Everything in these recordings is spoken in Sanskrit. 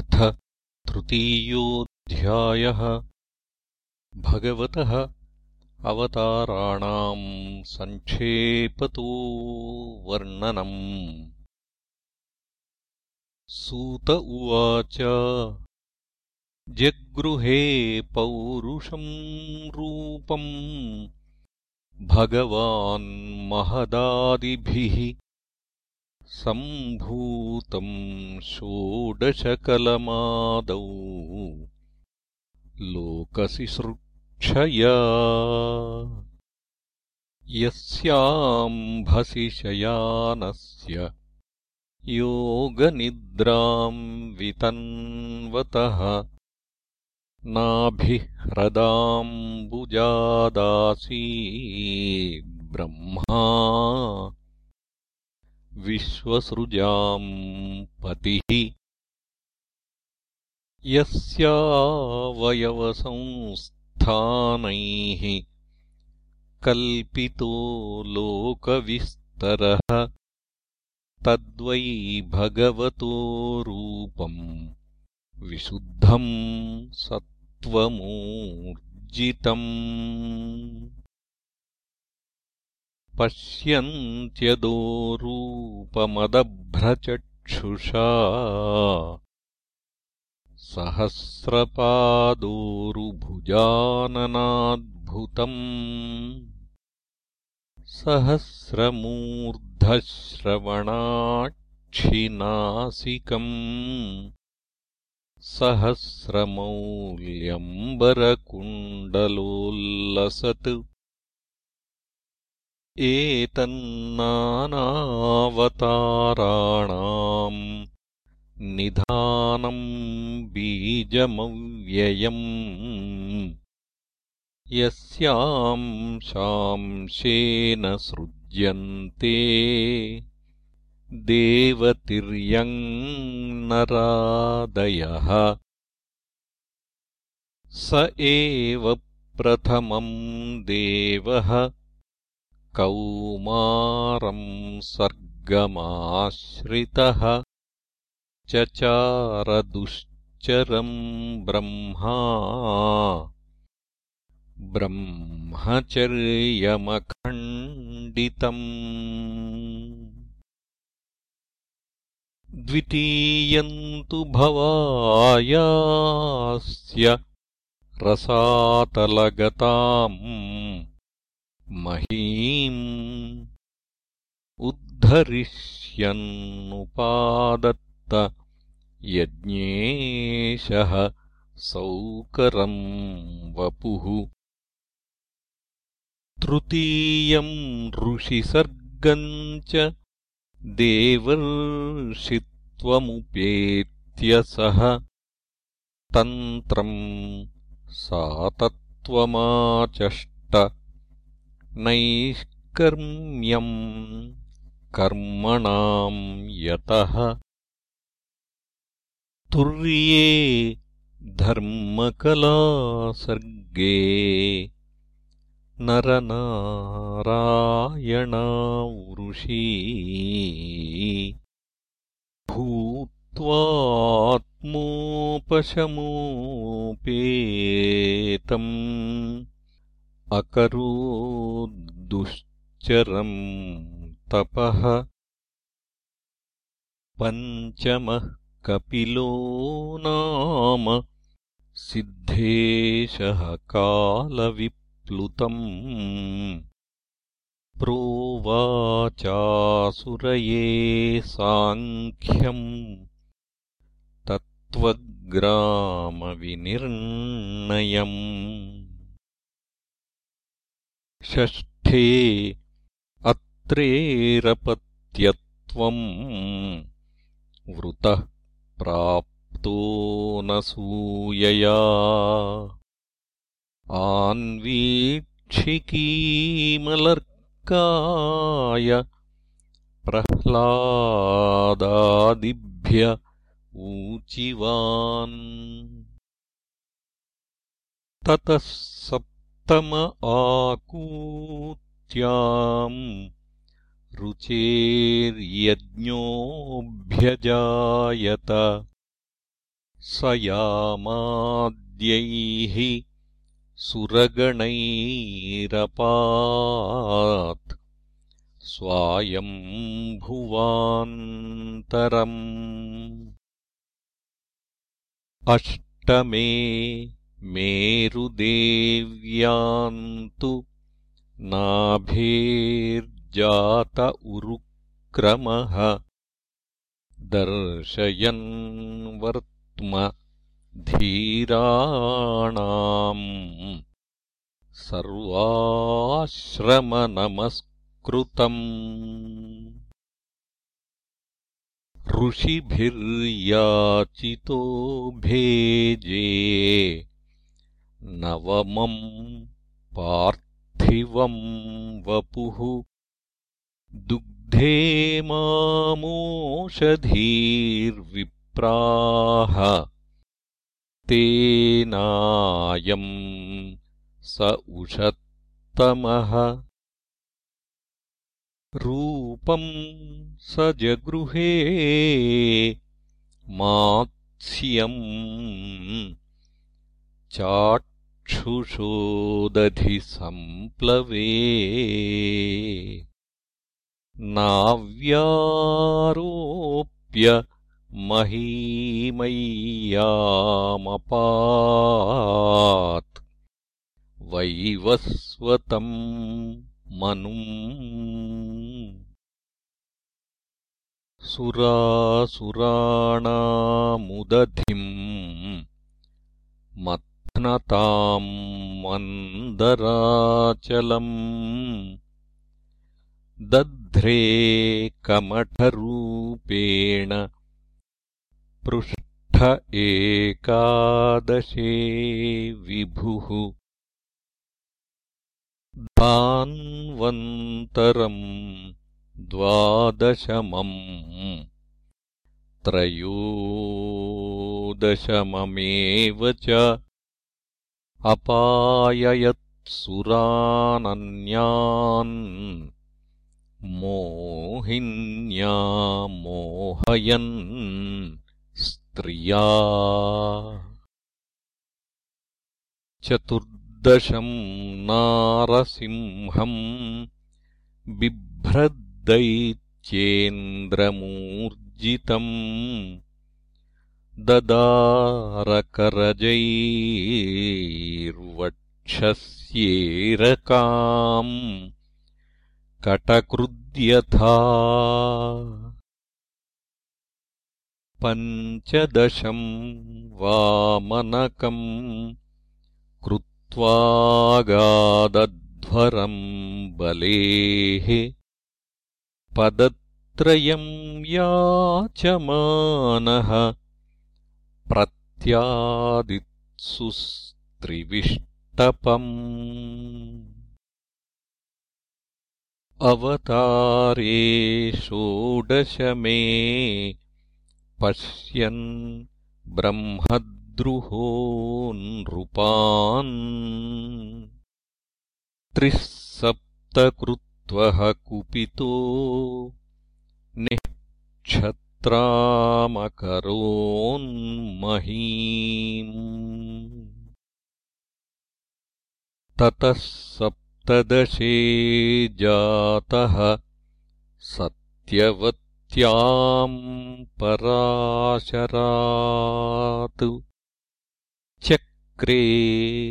अथ तृतीयोऽध्यायः। भगवतः अवताराणाम् सङ्क्षेपतो वर्णनम्। सूत उवाच जगृहे पौरुषम् रूपम् महदादिभिः सम्भूतम् षोडशकलमादौ। लोकसिसृक्षया यस्याम्भसि शयानस्य योगनिद्राम् वितन्वतः। नाभिह्रदाम्बुजादासी ब्रह्मा विश्वसृजाम् पतिः। यस्यावयवसंस्थानैः कल्पितो लोकविस्तरः। तद्वै भगवतो रूपम् विशुद्धम् सत्त्वमूर्जितम् पश्यन्त्यदोरूपमदभ्रचक्षुषा। सहस्रपादोरुभुजाननाद्भुतम्। सहस्रमूर्धश्रवणाक्षिनासिकम्। सहस्रमौल्यम्बरकुण्डलोल्लसत् एतन्नानावताराणाम् निधानम् बीजमव्ययम् यस्यां शांशेन सृज्यन्ते देवतिर्यङ्नरादयः स एव प्रथमम् देवः कौमारम् सर्गमाश्रितः चचारदुश्चरम् ब्रह्मा। ब्रह्मचर्यमखण्डितम्। द्वितीयम् तु भवायास्य रसातलगताम् महीम् उद्धरिष्यन्नुपादत्त यज्ञेशः सौकरम् वपुः। तृतीयम् ऋषिसर्गम् च देवर्षित्वमुपेत्य सः। तन्त्रम् सातत्वमाचष्ट नैष्कर्म्यम् कर्मणाम् यतः तुर्ये धर्मकलासर्गे नरनारायणावृषी भूत्वात्मोपशमोपेतम् अकरोद्दुश्चरम् तपः पञ्चमः कपिलो नाम सिद्धेशः कालविप्लुतम् प्रोवाचासुरये साङ्ख्यम् तत्त्वग्रामविनिर्णयम् षष्ठे अत्रेरपत्यत्वम् वृतः प्राप्तो न सूयया। आन्वीक्षिकीमलर्काय प्रह्लादादिभ्य ऊचिवान्। ततः सप्तम आकूत्याम् रुचेर्यज्ञोऽभ्यजायत। स यामाद्यैः सुरगणैरपात्। स्वायम्भुवान्तरम्। अष्टमे मेरुदेव्यान्तु नाभेर्जात उरुक्रमः। दर्शयन् वर्त्म धीराणाम् सर्वाश्रमनमस्कृतम्। ऋषिभिर्याचितो भेजे नवमम् पार्थिवम् वपुः। दुग्धे मामोषधीर्विप्राः तेनायम् स उषत्तमः। रूपम् स जगृहे मात्स्यम् चाक्षुषोदधिसम्प्लवे नाव्यारोप्य महीमय्यामपात्। वैवस्वतम् मनुम् सुरासुराणामुदधिम् मथ्नताम् मन्दराचलम् दध्रे कमठरूपेण पृष्ठ एकादशे विभुः। धान्वन्तरम् द्वादशमम् त्रयोदशममेव च अपाययत्सुरानन्यान् मोहिन्या मोहयन् स्त्रिया। चतुर्दशम् नारसिंहम् बिभ्रद्दैत्येन्द्रमूर्जितम् ददारकरजैर्वक्षस्येरकाम्। कटकृद्यथा पञ्चदशम् वामनकम् कृत्वागादध्वरम् बलेः। पदत्रयम् याचमानः प्रत्यादित्सुस्त्रिविष्टपम्। अवतारे षोडशमे पश्यन् ब्रह्मद्रुहो नृपान् त्रिः सप्तकृत्वः कुपितो निःक्षत्रामकरोन्महीम् ततः सप्तदशे जातः सत्यवत्याम् पराशरात्। चक्रे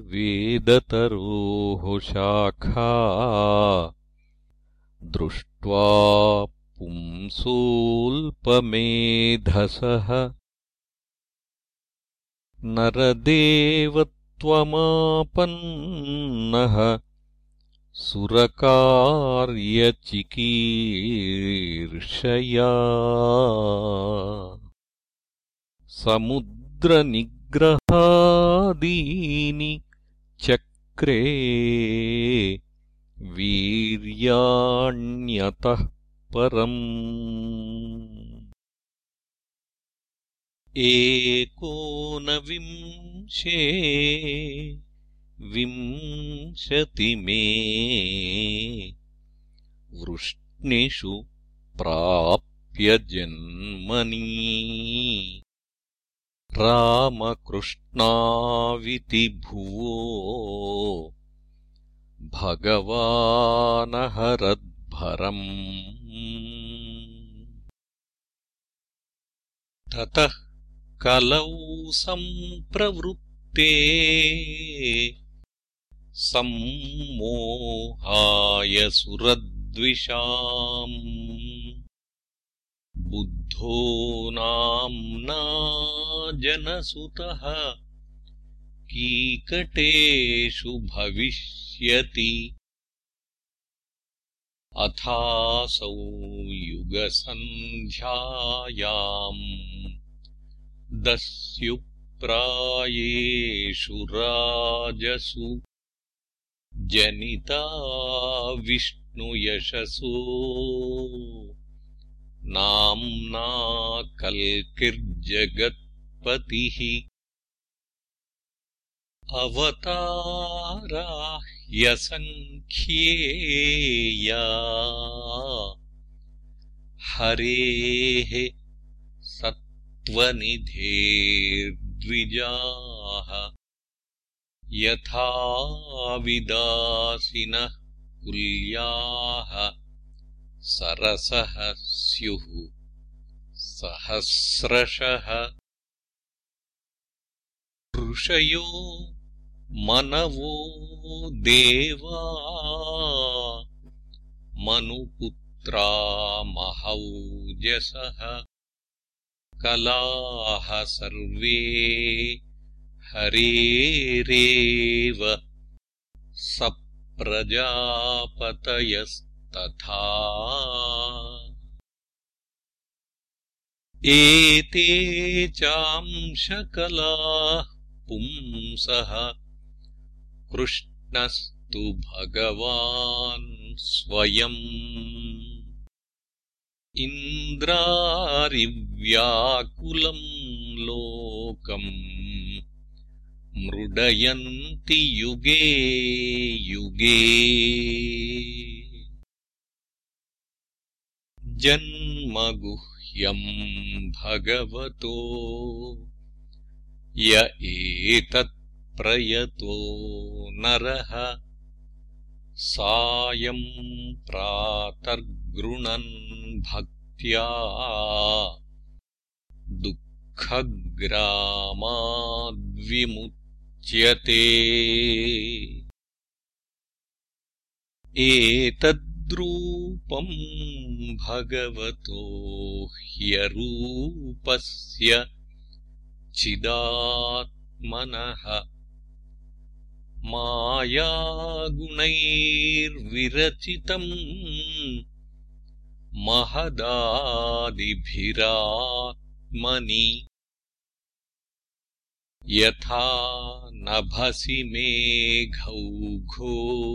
वेदतरोः शाखा दृष्ट्वा पुंसोऽल्पमेधसः नरदेवत्वमापन्नः सुरकार्यचिकीर्षया। समुद्रनिग्रहादीनि चक्रे वीर्याण्यतः परम्। एकोनविंशे विंशतिमे वृष्णिषु प्राप्य जन्मनी। रामकृष्णाविति भुवो भगवानहरद्भरम् ततः कलौ सम्प्रवृत्ते। सम्मोहाय सुरद्विषाम्। बुद्धो नाम्ना जनसुतः। कीकटेषु भविष्यति। अथासौ युगसन्ध्यायाम् दस्युप्रायेषु राजसु जनिता विष्णुयशसो नाम्ना कल्किर्जगत्पतिः अवताराह्यसङ्ख्येया हरेः सत्त्वनिधेर्द्विजाः यथा विदासिनः कुल्याः सरसः स्युः सहस्रशः ऋषयो मनवो देवा मनुपुत्रा महौजसः कलाः सर्वे हरेरेव सप्रजापतयस्तथा। एते चांशकलाः पुंसः कृष्णस्तु भगवान् स्वयम् इन्द्रारिव्याकुलम् लोकम् मृडयन्ति युगे युगे जन्मगुह्यम् भगवतो य एतत्प्रयतो नरः सायम् प्रातर्गृणन् भक्त्या दुःखग्रामाद्विमुच्यते। एतद्रूपम् भगवतो ह्यरूपस्य चिदात्मनः मायागुणैर्विरचितम् महदादिभिरात्मनि। यथा नभसि मेघौघो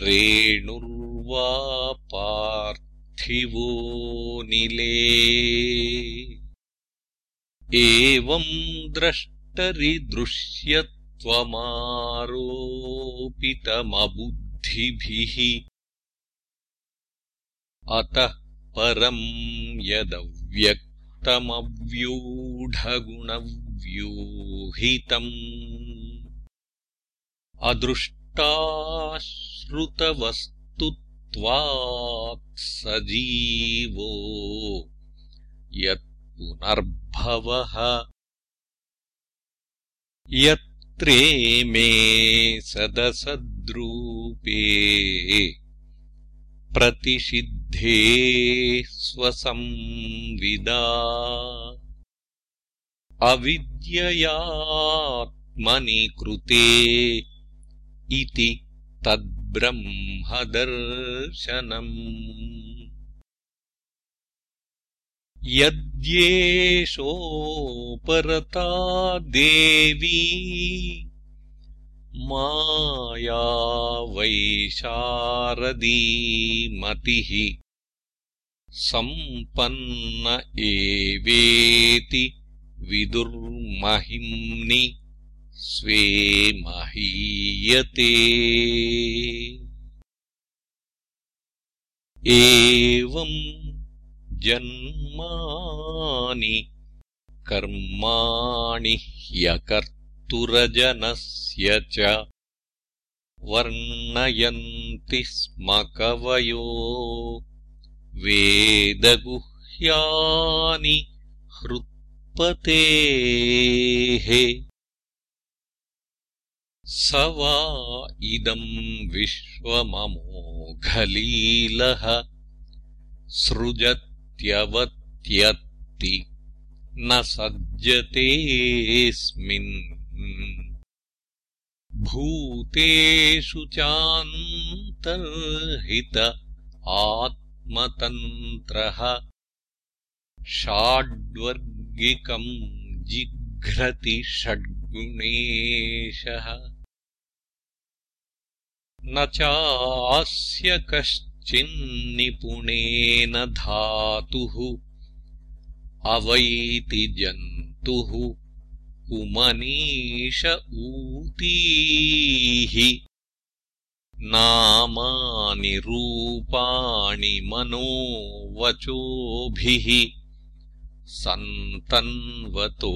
रेणुर्वा पार्थिवो निले। एवम् द्रष्टरिदृश्यत्वमारोपितमबुद्धिभिः अतः परम् यदव्यक्तमव्यूढगुणव्यूहितम्। अदृष्टाश्रुतवस्तुत्वात् सजीवो। यत्पुनर्भवः। यत्रे मे सदसद्रूपे प्रतिषिद्धे स्वसंविदा अविद्ययात्मनि कृते इति तद्ब्रह्मदर्शनम्। यद्येषोपरता देवी माया वैशारदीमतिः सम्पन्न एवेति विदुर्महिम्नि स्वे महीयते। एवम् जन्मानि कर्माणि ह्यकर्तुरजनस्य च वर्णयन्ति स्म कवयो वेदगुह्यानि हृत्पतेः। स वा इदम् विश्वममोघलीलः सृजत्यवत्यत्ति न सज्जतेऽस्मिन् भूतेषु चान्तर्हित आत्मतन्त्रः षाड्वर्गिकम् जिघ्रति षड्गुणेशः। न चास्य कश्चिन्निपुणेन धातुः अवैति जन्तुः कुमनीष ऊतीः नामानि रूपाणि मनोवचोभिः सन्तन्वतो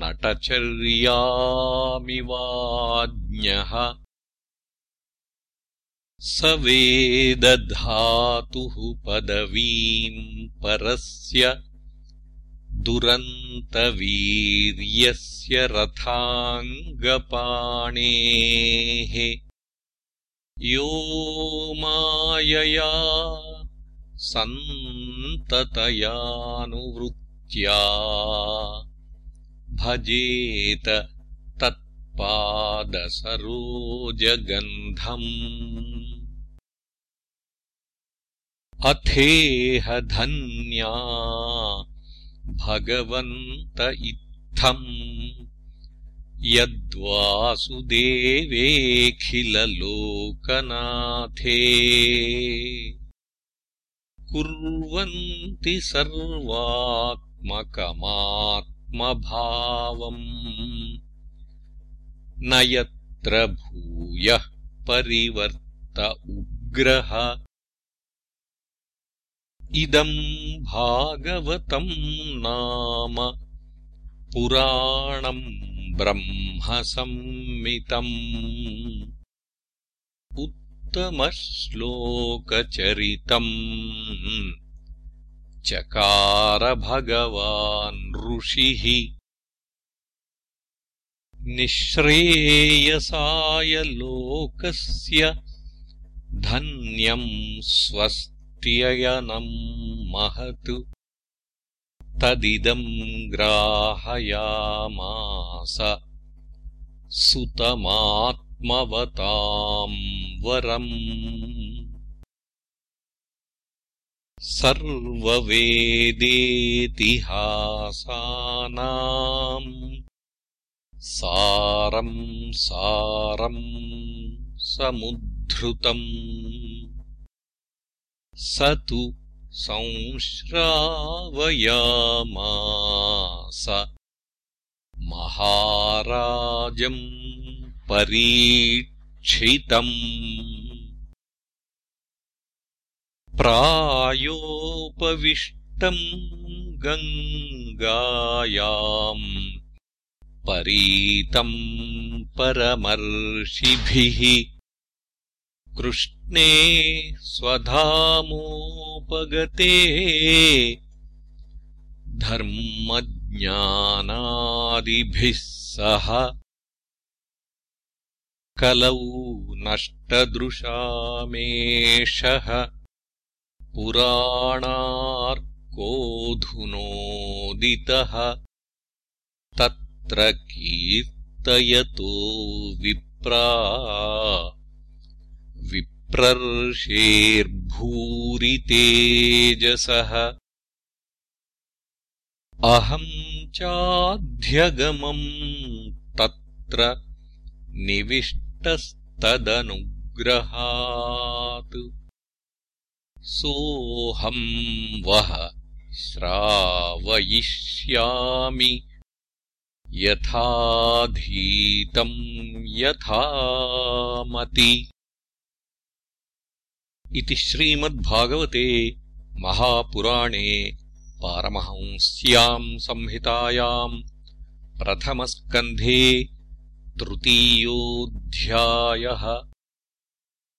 नटचर्यामिवाज्ञः स वेदधातुः पदवीम् परस्य दुरन्तवीर्यस्य रथाङ्गपाणेः यो मायया सन्ततयानुवृत्त्या भजेत तत्पादसरोजगन्धम्। अथेह धन्या भगवन्त इत्थम्। यद्वासुदेवेऽखिललोकनाथे। कुर्वन्ति सर्वात्मकमात्मभावम्। न यत्र भूयः परिवर्त उग्रः इदम् भागवतम् नाम पुराणम् ब्रह्मसंमितम्। उत्तमश्लोकचरितम्। भगवान् ऋषिः। निःश्रेयसाय लोकस्य धन्यम् स्वस्त त्ययनम् महत्। तदिदम् ग्राहयामास। सुतमात्मवताम् वरम्। सर्ववेदेतिहासानाम्। सारम् सारम् समुद्धृतम् स तु संश्रावयामास। महाराजम् परीक्षितम्। प्रायोपविष्टम् गङ्गायाम् परीतम् परमर्षिभिः कृष्णे स्वधामोपगते धर्मज्ञानादिभिः सह कलौ नष्टदृशामेषः पुराणार्कोऽधुनोदितः तत्र कीर्तयतो विप्रा विप्रर्षेर्भूरितेजसः। अहम् चाध्यगमम् तत्र निविष्टस्तदनुग्रहात्। सोऽहम् वः श्रावयिष्यामि। यथाधीतम् यथामति इति श्रीमद्भागवते महापुराणे पारमहंस्याम् संहितायाम् प्रथमस्कन्धे तृतीयोऽध्यायः